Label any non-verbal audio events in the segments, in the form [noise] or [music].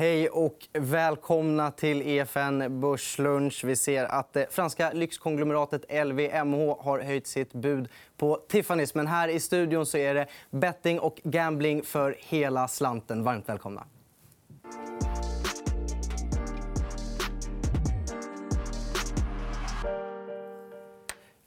Hej och välkomna till EFN Börslunch. Vi ser att det franska lyxkonglomeratet LVMH har höjt sitt bud på Tiffany's. Men här i studion så är det betting och gambling för hela slanten. Varmt välkomna.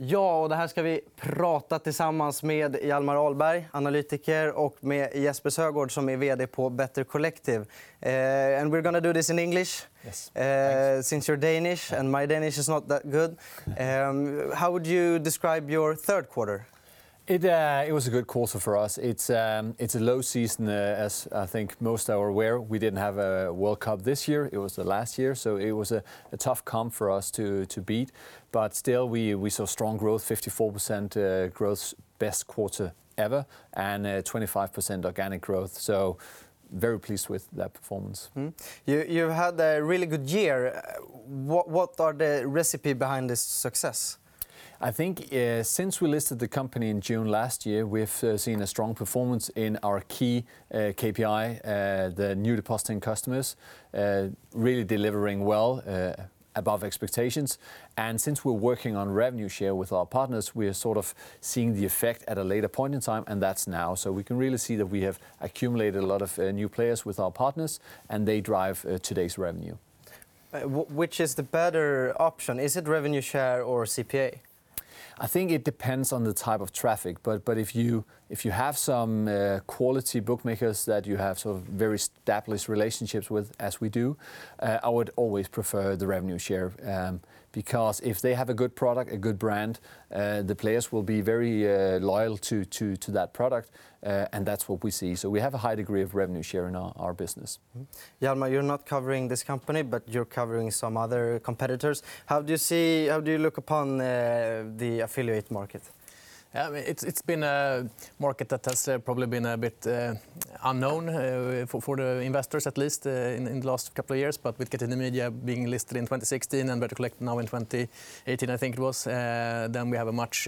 Ja, och det här ska vi prata tillsammans med Hjalmar Ahlberg, analytiker och med Jesper Sögaard, som är vd på Better Collective. Uh, and we're going to do this in English. Yes. Uh, since you're Danish and my Danish is not that good. [laughs] Um, how would you describe your third quarter? It, uh, it was a good quarter for us. It's, um, it's a low season, uh, as I think most are aware. We didn't have a World Cup this year. It was the last year, so it was a, a tough comp for us to, to beat. But still, we, we saw strong growth, 54% uh, growth, best quarter ever, and 25% organic growth. So very pleased with that performance. Mm. You, you've had a really good year. What, what are the recipe behind this success? I think uh, since we listed the company in June last year, we've uh, seen a strong performance in our key uh, KPI, the new depositing customers, really delivering well above expectations. And since we're working on revenue share with our partners, we are sort of seeing the effect at a later point in time, and that's now. So we can really see that we have accumulated a lot of new players with our partners, and they drive today's revenue. which is the better option? Is it revenue share or CPA? I think it depends on the type of traffic, but but if you if you have some uh, quality bookmakers that you have sort of very established relationships with, as we do, uh, I would always prefer the revenue share. Um, because if they have a good product, a good brand, uh, the players will be very uh, loyal to, to, to that product, uh, and that's what we see. So we have a high degree of revenue share in our, our business. Mm-hmm. Hjalmar, you're not covering this company, but you're covering some other competitors. How do you see? How do you look upon uh, the affiliate market? Yeah, it's, it's been a market that has uh, probably been a bit uh, unknown uh, for, the investors, at least in, the last couple of years. But with Catena Media being listed in 2016 and Better Collect now in 2018, I think it was, then we have a much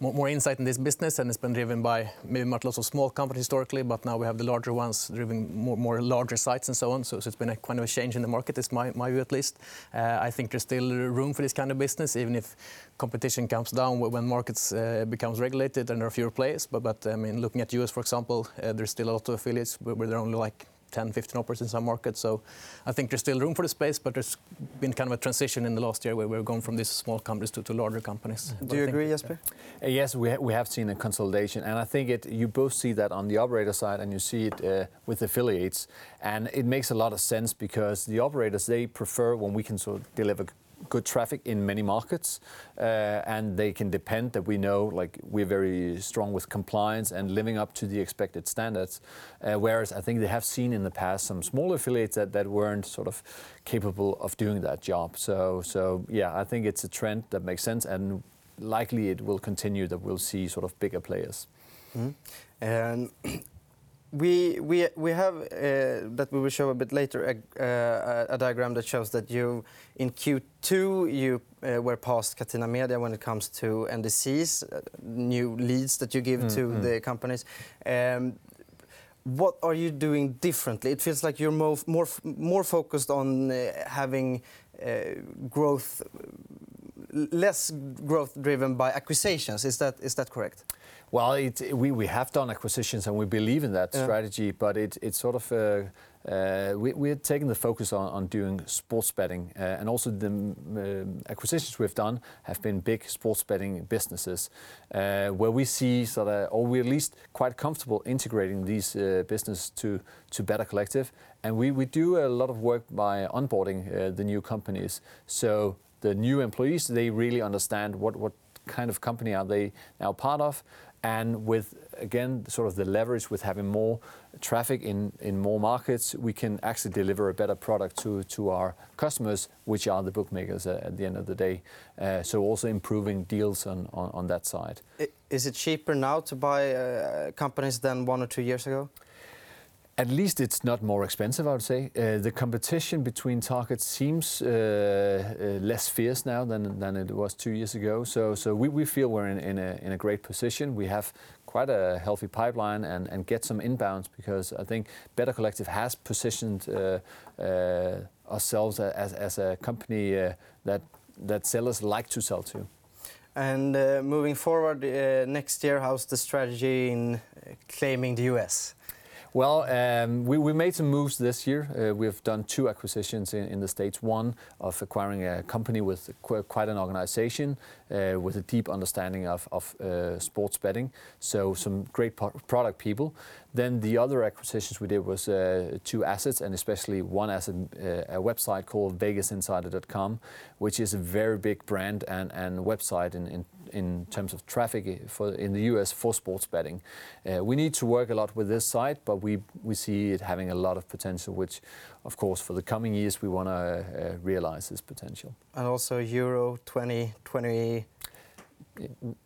more insight in this business, and it's been driven by maybe much lots of small companies historically, but now we have the larger ones driving more larger sites and so on. So it's been a kind of a change in the market, is my view at least. Uh, I think there's still room for this kind of business, even if competition comes down when markets uh, becomes regulated and there are fewer players. But I mean, looking at U.S., for example, uh, there's still a lot of affiliates where there are only, like, 10, 15 operators in some markets. So I think there's still room for the space, but there's been kind of a transition in the last year where we've gone from these small companies to, to larger companies. Do you agree, Jesper? Uh, yes, we, ha we have seen a consolidation, and I think it, you both see that on the operator side and you see it uh, with affiliates. And it makes a lot of sense because the operators, they prefer when we can sort of deliver good traffic in many markets, uh, and they can depend that we know, like, we're very strong with compliance and living up to the expected standards. Uh, whereas I think they have seen in the past some smaller affiliates that weren't sort of capable of doing that job. So so yeah, I think it's a trend that makes sense, and likely it will continue, that we'll see sort of bigger players. We, we, we have, uh, that we will show a bit later, a, uh, a diagram that shows that you, in Q2, you uh, were past Catena Media when it comes to NDCs, new leads that you give mm to mm-hmm. the companies. Um, what are you doing differently? It feels like you're more, more, more focused on having growth, less growth driven by acquisitions. Is that, is that correct? Well, we have done acquisitions, and we believe in that strategy, but it's sort of uh, uh, we're taking the focus on doing sports betting. Uh, and also the acquisitions we've done have been big sports betting businesses, where we see sort of, or we're at least quite comfortable integrating these business to to Better Collective. And we do a lot of work by onboarding the new companies. The new employees, they really understand what what kind of company are they now part of, and with, again, sort of the leverage with having more traffic in in more markets, we can actually deliver a better product to to our customers, which are the bookmakers at the end of the day. Uh, so also improving deals on that side. Is it cheaper now to buy uh, companies than one or two years ago? At least it's not more expensive, I would say. Uh, the competition between targets seems uh, uh, less fierce now than, than it was two years ago. So, so we, we feel we're in, in, a, in a great position. We have quite a healthy pipeline and, and get some inbounds because I think Better Collective has positioned uh, uh, ourselves as, as a company uh, that, that sellers like to sell to. And moving forward next year, how's the strategy in claiming the US? Well, um, we, we made some moves this year. Uh, we've done two acquisitions in, in the States. One of acquiring a company with qu- quite an organization uh, with a deep understanding of, of uh, sports betting. So some great product people. Then the other acquisitions we did was uh, two assets, and especially one asset, uh, a website called VegasInsider.com, which is a very big brand and, and website in, in in terms of traffic for, in the US for sports betting. Uh, we need to work a lot with this site, but we, we see it having a lot of potential, which, of course, for the coming years, we want to uh, realize this potential. And also Euro 2020.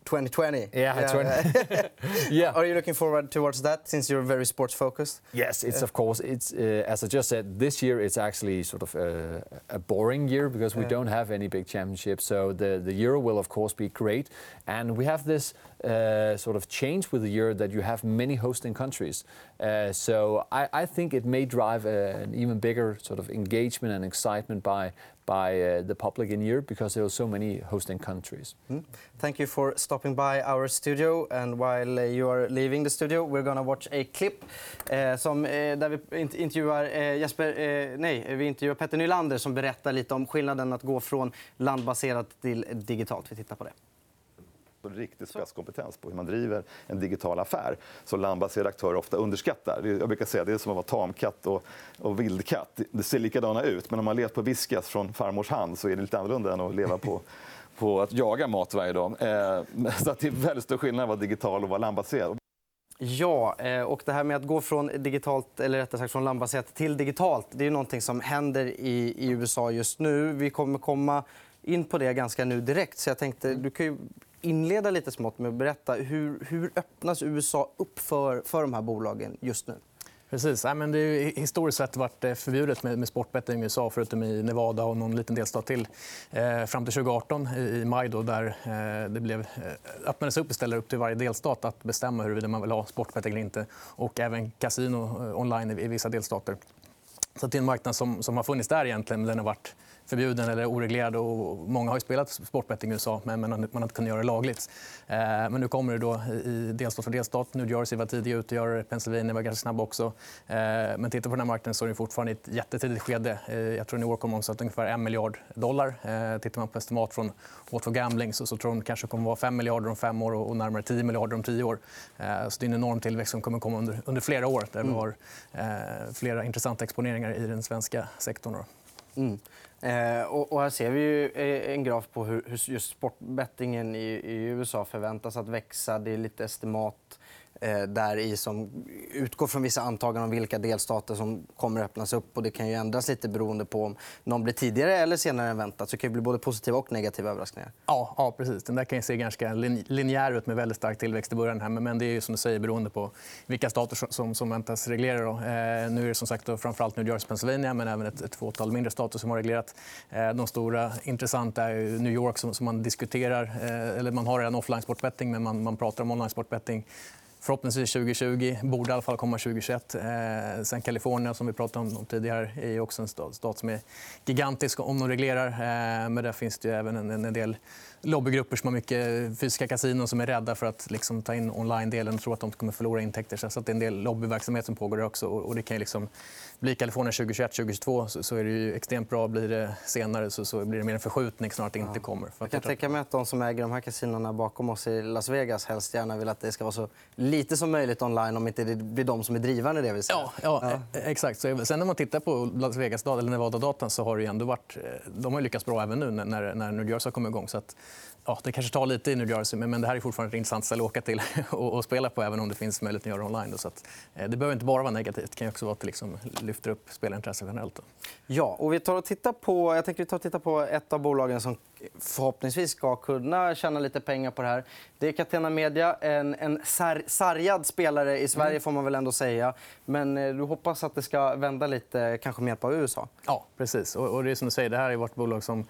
2020. Yeah, 20. [laughs] yeah. Are you looking forward towards that since you're very sports focused? Yes, it's of course. It's uh, as I just said. This year it's actually sort of a, a boring year because we Yeah. don't have any big championships. So the the Euro will of course be great, and we have this sort of change with the Euro that you have many hosting countries. Uh, so I, I think it may drive an even bigger sort of engagement and excitement by by uh, the public in Europe because there are so many hosting countries. Mm. Thank you for stopping by our studio. And while uh, you are leaving the studio, we're gonna watch a clip eh, som, eh, där vi int- intervjuar eh, Jesper, nej, vi intervjuar Petter Nylander som berättar lite om skillnaden att gå från landbaserat till digitalt. Vi tittar på det. Och riktig spetskompetens på hur man driver en digital affär som landbaserade aktörer ofta underskattar. Jag brukar säga det är som att vara tamkatt och, och vildkatt. Det- ser likadana ut, men om man levt på Whiskas från farmors hand så är det lite annorlunda än att leva på, på att jaga mat varje dag. Eh, så att det är väldigt stor skillnad att vara digital och vara landbaserad. Ja, eh, och det här med att gå från digitalt, eller rättare sagt från landbaserat till digitalt, det är någonting som händer i, i USA just nu. Vi kommer komma in på det ganska nu direkt, så jag tänkte du kan inleda lite smått med att berätta hur, hur öppnas USA upp för, för de här bolagen just nu? Precis. Ja, men det har historiskt sett varit eh, förbjudet med, sportbetting i USA förutom i Nevada och någon liten delstat till. Eh, fram till 2018 i, maj då, där eh, det blev, öppnades upp istället upp till varje delstat att bestämma huruvida man vill ha sportbetting eller inte. Och även kasino online i, i vissa delstater. Så det är en marknad som, som har funnits där egentligen, men den har varit förbjuden eller oreglerad. Och många har ju spelat sportbetting i USA, men man har har inte kunnat göra det lagligt. Eh, men nu kommer det då i delstat för delstat. New Jersey var tidig ute, gör Pennsylvania var ganska snabb också. Eh, men tittar på den här marknaden så är den fortfarande i ett jättetidigt skede. Eh, jag tror New York kommer omsätta ungefär en miljard dollar. Tittar man på estimat från What for Gambling så, så tror de kanske kommer vara 5 miljarder om fem år och närmare 10 miljarder om tio år. Så det är en enorm tillväxt som kommer komma under, under flera år där vi har eh, flera intressanta exponeringar i den svenska sektorn. Mm. Eh, och, och här ser vi ju eh, en graf på hur, hur just sportbettingen i, i USA förväntas att växa. Det är lite estimat Eh, där i som utgår från vissa antaganden om vilka delstater som kommer att öppnas upp. Och det kan ju ändras lite beroende på om någon blir tidigare eller senare än väntat. Så det kan ju bli både positiva och negativa överraskningar. Ja, ja, precis. Den där kan ju se ganska linjär ut med väldigt stark tillväxt i början. Här. Men- det är ju som du säger beroende på vilka stater som, som, väntas reglera. Då. Eh, nu är det som sagt då framförallt New Jersey Pennsylvania men även ett, ett fåtal mindre stater som har reglerat. Eh, de stora intressanta är New York som, som man diskuterar. Eh, eller man har redan offline sportbetting men man, man pratar om online sportbetting. Förhoppningsvis 2020, borde i alla fall komma 2021. Eh, sen Kalifornien, som vi pratade om tidigare, är också en stat, stat som är gigantisk om de reglerar. Eh, men där finns det ju även en, en del lobbygrupper som har mycket fysiska kasinon som är rädda för att liksom, ta in online-delen och tror att de kommer förlora intäkter. Så att det är en del lobbyverksamhet som pågår också. Och, det kan liksom, bli Kalifornien 2021, 2022 så, är det extremt bra. Blir det senare så, blir det mer en förskjutning snarare att det inte kommer. Jag kan tänka mig att de som äger de här kasinona bakom oss i Las Vegas helst gärna vill att det ska vara så lite som möjligt online om inte det blir de som är drivande. Det vill säga. Ja, ja, eh, exakt. Så, sen när man tittar på Las Vegas eller Nevada-datan så har det ändå varit, eh, de har lyckats bra även nu när, när- när New Jersey har kommit igång. Så att, ja, det kanske tar lite i New Jersey, men, men det här är fortfarande ett intressant ställe att åka till [laughs] och, spela på även om det finns möjlighet att göra online. Då, så att, eh, det behöver inte bara vara negativt. Det kan också vara att det liksom lyfter upp spelarintresse generellt. Då. Ja, och vi tar och tittar på, jag tänker vi tar och tittar på ett av bolagen som förhoppningsvis ska kunna tjäna lite pengar på det här. Det är Catena Media, en, en sar, sargad spelare i Sverige får man väl ändå säga. Men eh, du hoppas att det ska vända lite, kanske med hjälp av USA? Ja, precis. Och, och det är som du säger, det här är vårt bolag som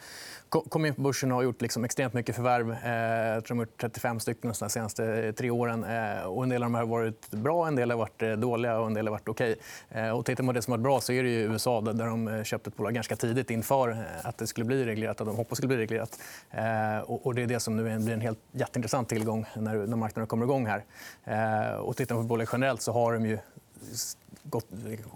kom in på börsen och har gjort liksom extremt mycket förvärv. Eh, jag tror de har gjort 35 stycken de senaste eh, tre åren. Eh, och en del av dem har varit bra, en del har varit dåliga och en del har varit okej. Okay. Och tittar man på det som har varit bra så är det ju USA där de köpte ett bolag ganska tidigt inför att det skulle bli reglerat, att de hoppas skulle bli reglerat. Och det är det som nu blir en helt jätteintressant tillgång när marknaden kommer igång här. Och tittar man på bolag generellt så har de ju gått,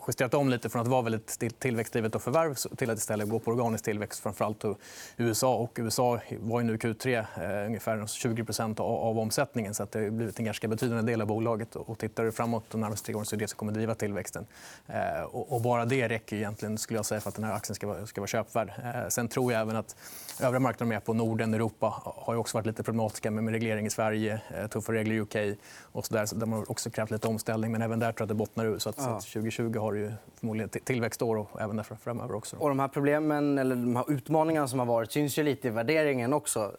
justerat om lite från att vara väldigt tillväxtdrivet och förvärv till att istället gå på organisk tillväxt, framförallt i USA. Och USA var ju nu Q3 eh, ungefär 20 av, av omsättningen. så att Det har blivit en ganska betydande del av bolaget. Och tittar du framåt de närmaste tre åren så är det som kommer driva tillväxten. Eh, och, och, bara det räcker egentligen skulle jag säga, för att den här aktien ska vara, ska vara köpvärd. Eh, sen tror jag även att övriga marknader med på Norden, Europa har också varit lite problematiska med, med reglering i Sverige, eh, tuffa regler i UK. Och så där, så de har också krävt lite omställning. Men även där tror jag att det bottnar ur. Så att, ja. 2020 har ju förmodligen tillväxtår och även därför framöver också. Och de här problemen eller de här utmaningarna som har varit syns ju lite i värderingen också.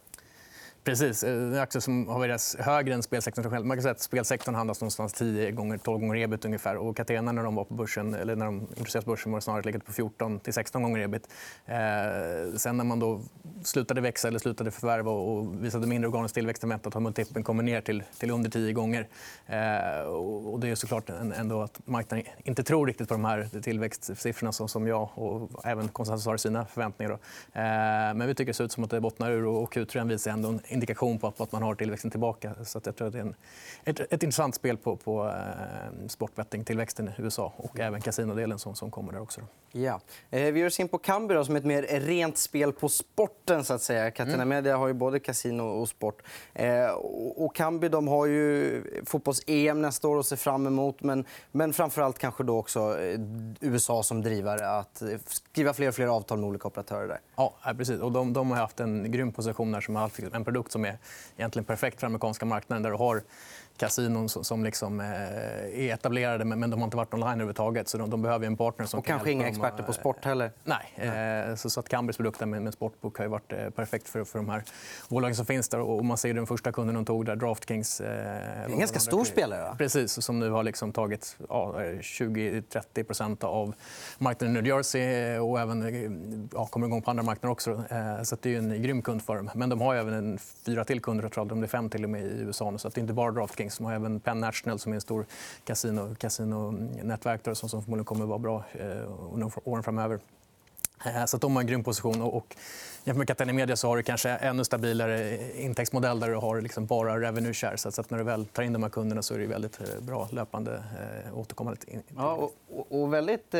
Precis. Eh, en aktie som har värderats högre än spelsektorn själv. Man kan säga att spelsektorn handlas någonstans 10 gånger 12 gånger ebit ungefär. Och Catena när de var på börsen, eller när de introducerades på börsen var det snarare legat på 14 till 16 gånger ebit. Eh, sen när man då slutade växa eller slutade förvärva och visade mindre organisk tillväxt än väntat har multipeln kommit ner till, till under 10 gånger. Eh, och det är såklart ändå att marknaden inte tror riktigt på de här tillväxtsiffrorna som, som jag och även konsensus har i sina förväntningar. Eh, men vi tycker det ser ut som att det bottnar ur och Q3 visar ändå en indikation på att man har tillväxten tillbaka. Så jag tror att det är en, ett, ett intressant spel på, på eh, sportbetting-tillväxten i USA och även kasinodelen som, som kommer där också. Ja. Eh, vi ger oss in på Kambi som ett mer rent spel på sporten. så att säga. Catena mm. Media har ju både kasino och sport. Eh, och Kambi de har ju fotbolls-EM nästa år att se fram emot. Men, men framför allt kanske då också USA som drivare. Att skriva fler och fler avtal med olika operatörer. Där. Ja, precis. Och de, de har haft en grym position där som har en produkt produkt som är egentligen perfekt för den amerikanska marknaden. Där du har kasinon som liksom eh, är etablerade men de har inte varit online överhuvudtaget. Så de behöver en partner som och kanske inga experter på sport heller? Nej. Eh, så att Cambys produkt med Sportbook har varit eh, perfekt för för de här bolagen som finns där. Och man ser den första kunden de tog där, Draftkings. Det är en ganska stor spelare. Va? Precis, som nu har liksom tagit ja, 20-30% av marknaden i New Jersey och även ja, kommer igång på andra marknader också. Så det är en grym kund för dem. Men de har även en fyra till kunder, jag tror de är fem till och med i USA. Så det är inte bara Draftkings Kings. som har även Penn National som är en stor kasino, kasinonätverk som förmodligen kommer att vara bra eh, under åren framöver. Eh, så de har en grym position. Och jämfört med Catena Media så har du kanske ännu stabilare eh, intäktsmodell där du har liksom bara revenue share. Så att när du väl tar in de här kunderna så är det väldigt bra löpande återkommande. Ja, och, och väldigt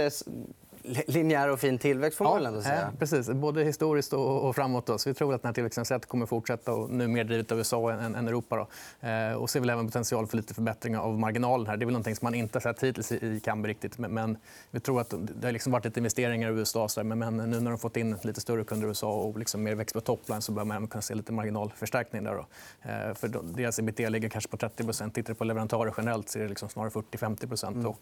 linjär och fin tillväxt får man ja, ändå säga. Ja, precis. Både historiskt och, framåt. Då. Så vi tror att den här tillväxten kommer fortsätta och nu mer drivet av USA än, Europa. Då. Eh, och ser väl även potential för lite förbättringar av marginalen. här. Det är väl någonting som man inte har sett hittills i Kambi riktigt. Men, vi tror att det har liksom varit lite investeringar i USA. Så men, men, nu när de fått in lite större kunder i USA och liksom mer växt på topline så bör man kunna se lite marginalförstärkning där. Då. Eh, för deras ebitda ligger kanske på 30% Tittar du på leverantörer generellt så är det liksom snarare 40-50 mm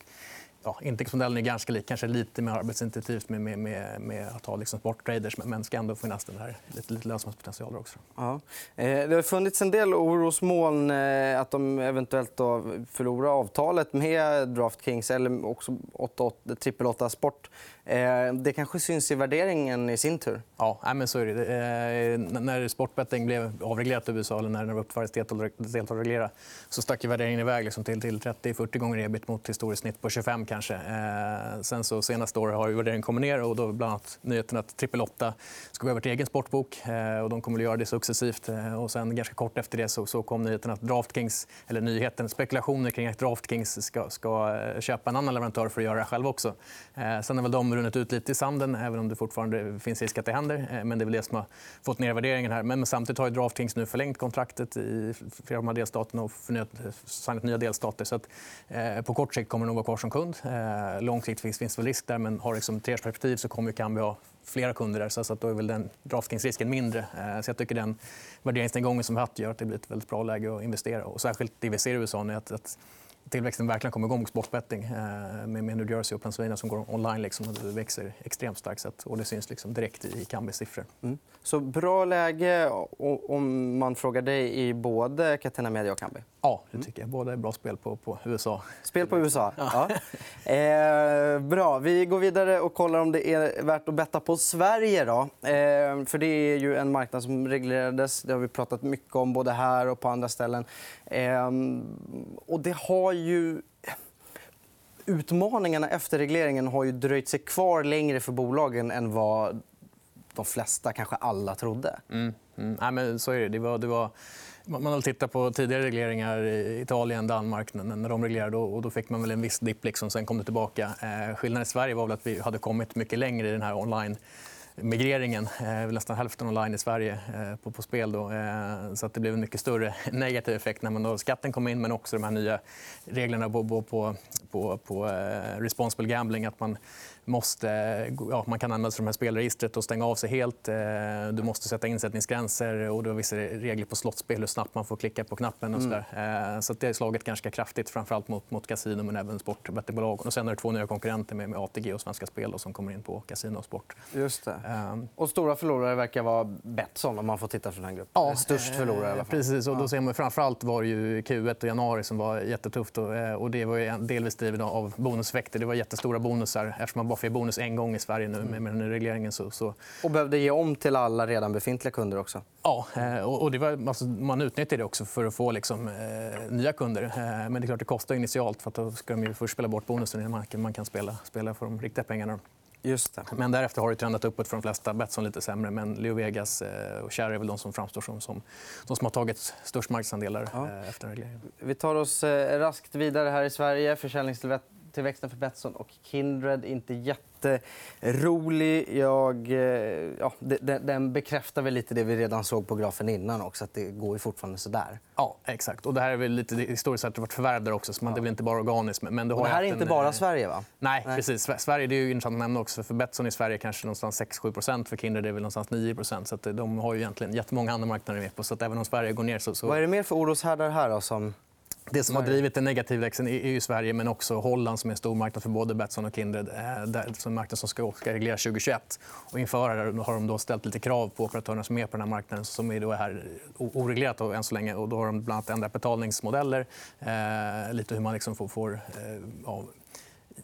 ja, intäktsmodellen är ganska lik, kanske lite mer arbetsintensivt med, med, med, med att ha liksom sporttraders men ska ändå finnas den här lite, lite lönsamhetspotential också. Ja. Eh, det har funnits en del orosmoln eh, att de eventuellt då förlorar avtalet med Draftkings eller också 888 Sport. Eh, det kanske syns i värderingen i sin tur. Ja, men så är det. När sportbetting blev avreglerat i USA eller när det uppfördes deltagarreglera så stack värderingen iväg liksom till, 30-40 gånger ebit mot historiskt snitt på 25 kanske. Eh, sen så senaste året har värderingen kommit ner och då bland annat nyheten att Triple 8 ska gå över till egen sportbok. Eh, och de kommer att göra det successivt. Eh, och sen ganska kort efter det så, så kom nyheten att Draftkings, eller nyheten, spekulationer kring att Draftkings ska, ska eh, köpa en annan leverantör för att göra det själv också. sen har väl de runnit ut lite i sanden, även om det fortfarande finns risk att det händer. Eh, men det är väl det som har fått ner värderingen här. Men samtidigt har Draftkings nu förlängt kontraktet i flera av de här delstaterna och signat nya delstater. Så att, eh, på kort sikt kommer de vara kvar som kund. Eh, långsiktigt finns, finns väl risk där, men har liksom treårsperspektiv så kommer Kambi ha flera kunder där. Så att då är väl den draftkingsrisken mindre. Eh, så jag tycker den värderingsnedgången som vi haft gör att det blir ett väldigt bra läge att investera. Och särskilt det vi ser i USA nu att, att tillväxten verkligen kommer igång på sportbetting eh, med, New Jersey och Pennsylvania som går online. Liksom, och det växer extremt starkt. och det syns liksom direkt i Kambis siffror. Mm. Så bra läge om man frågar dig i både Catena Media och Kambi? Ja, det tycker jag. Båda är bra spel på, på USA. Spel på USA? Ja. [laughs] Eh, bra. Vi går vidare och kollar om det är värt att betta på Sverige. Då. Eh, för Det är ju en marknad som reglerades. Det har vi pratat mycket om både här och på andra ställen. Eh, och det har ju... Utmaningarna efter regleringen har ju dröjt sig kvar längre för bolagen än vad de flesta, kanske alla, trodde. Mm. Mm. Nej, men så är det. det, var, det var... Man har tittat på tidigare regleringar i Italien, Danmark när de reglerade. Och då fick man väl en viss dipp. Liksom, sen kom det tillbaka. Eh, skillnaden i Sverige var väl att vi hade kommit mycket längre i den här online migreringen. Eh, nästan hälften online i Sverige eh, på, på spel. Då. Eh, så att det blev en mycket större [laughs] negativ effekt när man då skatten kom in men också de här nya reglerna på, på, på, på eh, responsible gambling. Att man måste, ja, man kan använda sig av här spelregistret och stänga av sig helt. Eh, du måste sätta insättningsgränser och du har vissa regler på slottspel hur snabbt man får klicka på knappen. Och så mm. Eh, så det har slagit ganska kraftigt, framförallt mot, mot kasino men även sportbettingbolag. Och sen är det två nya konkurrenter med, med ATG och Svenska Spel då, som kommer in på kasino och sport. Just det. Um, och stora förlorare verkar vara Betsson om man får titta från den gruppen. Ja, Störst förlorare i alla fall. Precis. Och då ser man, framförallt var det ju Q1 och januari som var jättetufft. Och, och det var delvis drivet av bonuseffekter. Det var jättestora bonusar eftersom man bara får bonus en gång i Sverige nu med, med den regleringen. Så, så... Och behövde ge om till alla redan befintliga kunder också? Ja, eh, och det var, alltså, man utnyttjade det också för att få liksom, eh, nya kunder. Eh, men det är klart det kostar initialt för att då ska de ju först spela bort bonusen innan man kan, man kan spela, spela för de riktiga pengarna. Just det. Men därefter har det trendat uppåt för de flesta. Betsson lite sämre, men Leo Vegas och Cherry är väl de som framstår som, som de som har tagit störst marknadsandelar ja. efter regleringen. Vi tar oss raskt vidare här i Sverige. Försäljningstillväxt tillväxten för Betsson och Kindred inte jätterolig. Jag, eh, ja, den bekräftar väl lite det vi redan såg på grafen innan. också, att Det går ju fortfarande sådär. Ja, exakt. Och det här är väl lite historiskt sett varit förvärv där också. Så man, ja. Det är inte bara organiskt. Men det, har det här är inte en... bara eh, Sverige, va? Nej, Nej, precis. Sverige det är ju intressant att nämna också. För Betsson i Sverige kanske någonstans 6-7% För Kindred är det väl någonstans 9% Så att de har ju egentligen jättemånga andra marknader med på. Så att även om Sverige går ner så... så... Vad är det mer för oroshärdar här då, som det som har drivit den negativa växeln är ju Sverige, men också Holland som är en stor marknad för både Betsson och Kindred. Eh, en marknad som ska, regleras 2021. Och inför det har de då ställt lite krav på operatörerna som är på den här marknaden som är då här oreglerat än så länge. Och då har de bland annat ändrat betalningsmodeller, eh, lite hur man liksom får, får eh, ja,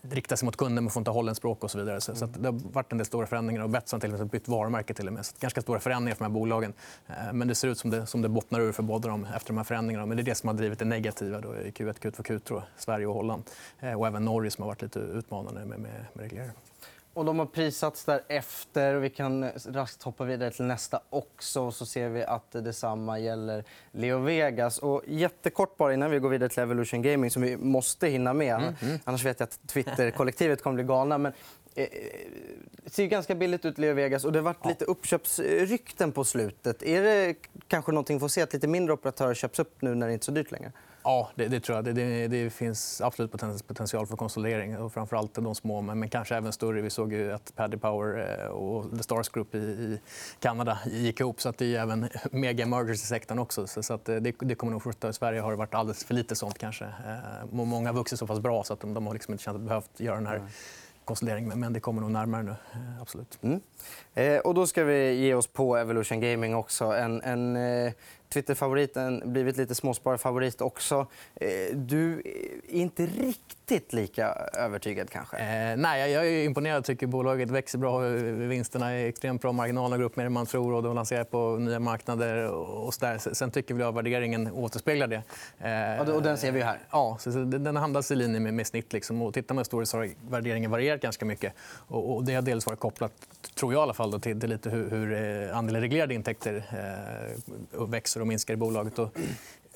rikta sig mot kunden men får inte holländsk språk och så vidare. Så, så det har varit en del stora förändringar. Och Betsson har bytt varumärke till och med. Så ganska stora förändringar för de här bolagen. Eh, men det ser ut som det, som det bottnar ur för båda dem efter de här förändringarna. Men det är det som har drivit det negativa då i Q1, Q2, Q3, Sverige och Holland. Eh, och även Norge som har varit lite utmanande med, med, med regleringar. Och de har prisats därefter. Vi kan raskt hoppa vidare till nästa också. Så ser vi att detsamma gäller Leo Vegas. Och jättekort bara innan vi går vidare till Evolution Gaming, som vi måste hinna med. Mm, mm. Annars vet jag att Twitter-kollektivet kommer bli galna. Men, eh, det ser ganska billigt ut, Leo Vegas. Och det har varit lite uppköpsrykten på slutet. Är det kanske någonting vi får se, att lite mindre operatörer köps upp nu när det inte är så dyrt längre? Ja, det, det tror jag. Det, det, det, finns absolut potential för konsolidering. Och framförallt de små, men, men kanske även större. Vi såg ju att Paddy Power eh, och The Stars Group i, i Kanada gick ihop. Så att det är även [laughs] mega mergers i sektorn också. Så, så att eh, det, det kommer nog fortsätta. I Sverige har det varit alldeles för lite sånt kanske. Eh, många har vuxit så pass bra så att de, de har liksom inte känt att behövt göra den här konsolidering. Men det kommer nog närmare nu. Absolut. Mm. Eh, och då ska vi ge oss på Evolution Gaming också. En, en eh, Twitter-favoriten, blivit lite småspararfavorit också. Eh, du eh, är inte riktigt lika övertygad kanske? Eh, nej, jag är imponerad. tycker bolaget växer bra. Vinsterna är extremt bra. Marginalerna går upp mer än man tror. och De lanserar på nya marknader. Och så där. Sen tycker vi att värderingen återspeglar det. Eh, och den ser vi här. Ja, så den handlas i linje med, med snitt. Liksom. Och tittar man historiskt har värderingen varierat ganska mycket. Och, och det har dels varit kopplat, tror jag i alla fall, då, till, till lite hur, hur andelen reglerade intäkter eh, växer och minskar i bolaget. Och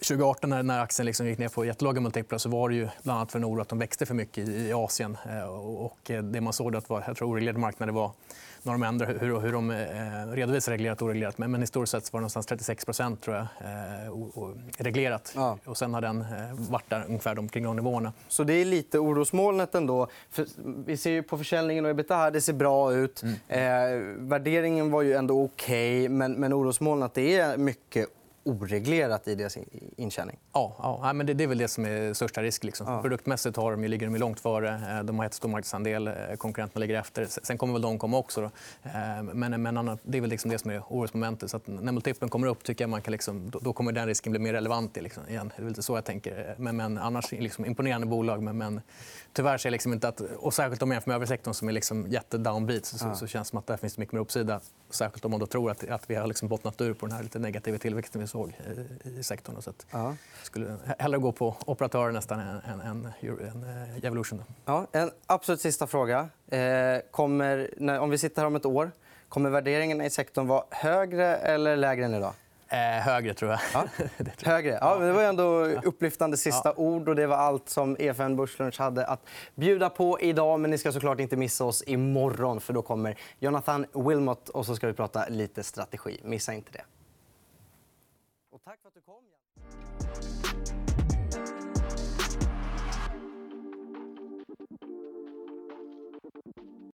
2018 när, när aktien liksom gick ner på jättelåga multiplar så var det ju bland annat för en oro att de växte för mycket i, Asien. Eh, och, det man såg att var jag tror, oreglerade marknader var några de ändrar hur, hur de eh, redovisar reglerat och oreglerat. Men, men historiskt sett var det någonstans 36 tror jag, eh, och, och reglerat. Ja. Och sen har den eh, varit där ungefär omkring de nivåerna. Så det är lite orosmolnet ändå. För vi ser ju på försäljningen och ebitda, det ser bra ut. Mm. Eh, värderingen var ju ändå okej, okay, men, men orosmolnet det är mycket oreglerat i deras intjäning. Ja, ja men det, är väl det som är största risk. Liksom. Ja. Produktmässigt har de, ligger de långt före. Eh, de har jättestor marknadsandel. Eh, konkurrenterna ligger efter. Sen kommer väl de komma också. Då. Eh, men, men det är väl liksom det som är orosmomentet. Så när multipeln kommer upp tycker jag man kan liksom, då, kommer den risken bli mer relevant. Liksom, igen. Det är lite så jag tänker. Men, men annars liksom, imponerande bolag. Men, men tyvärr ser jag liksom inte att... Och särskilt om man jämför med övriga sektorn som är liksom jättedownbeat så, ja. så, känns det som att där finns mycket mer uppsida. Särskilt om man då tror att, att vi har liksom bottnat ur på den här lite negativa tillväxten såg i, sektorn. Så att ja. skulle hellre gå på operatörer nästan än, än, eh, Evolution. Ja, en absolut sista fråga. Eh, kommer, om vi sitter här om ett år, kommer värderingarna i sektorn vara högre eller lägre än idag? Eh, högre, tror jag. Ja. [laughs] högre. Ja, det var ändå upplyftande sista ja. ord. och Det var allt som EFN Börslunch hade att bjuda på idag. Men ni ska såklart inte missa oss imorgon. för Då kommer Jonathan Wilmot och så ska vi prata lite strategi. Missa inte det. Och tack för att du kom.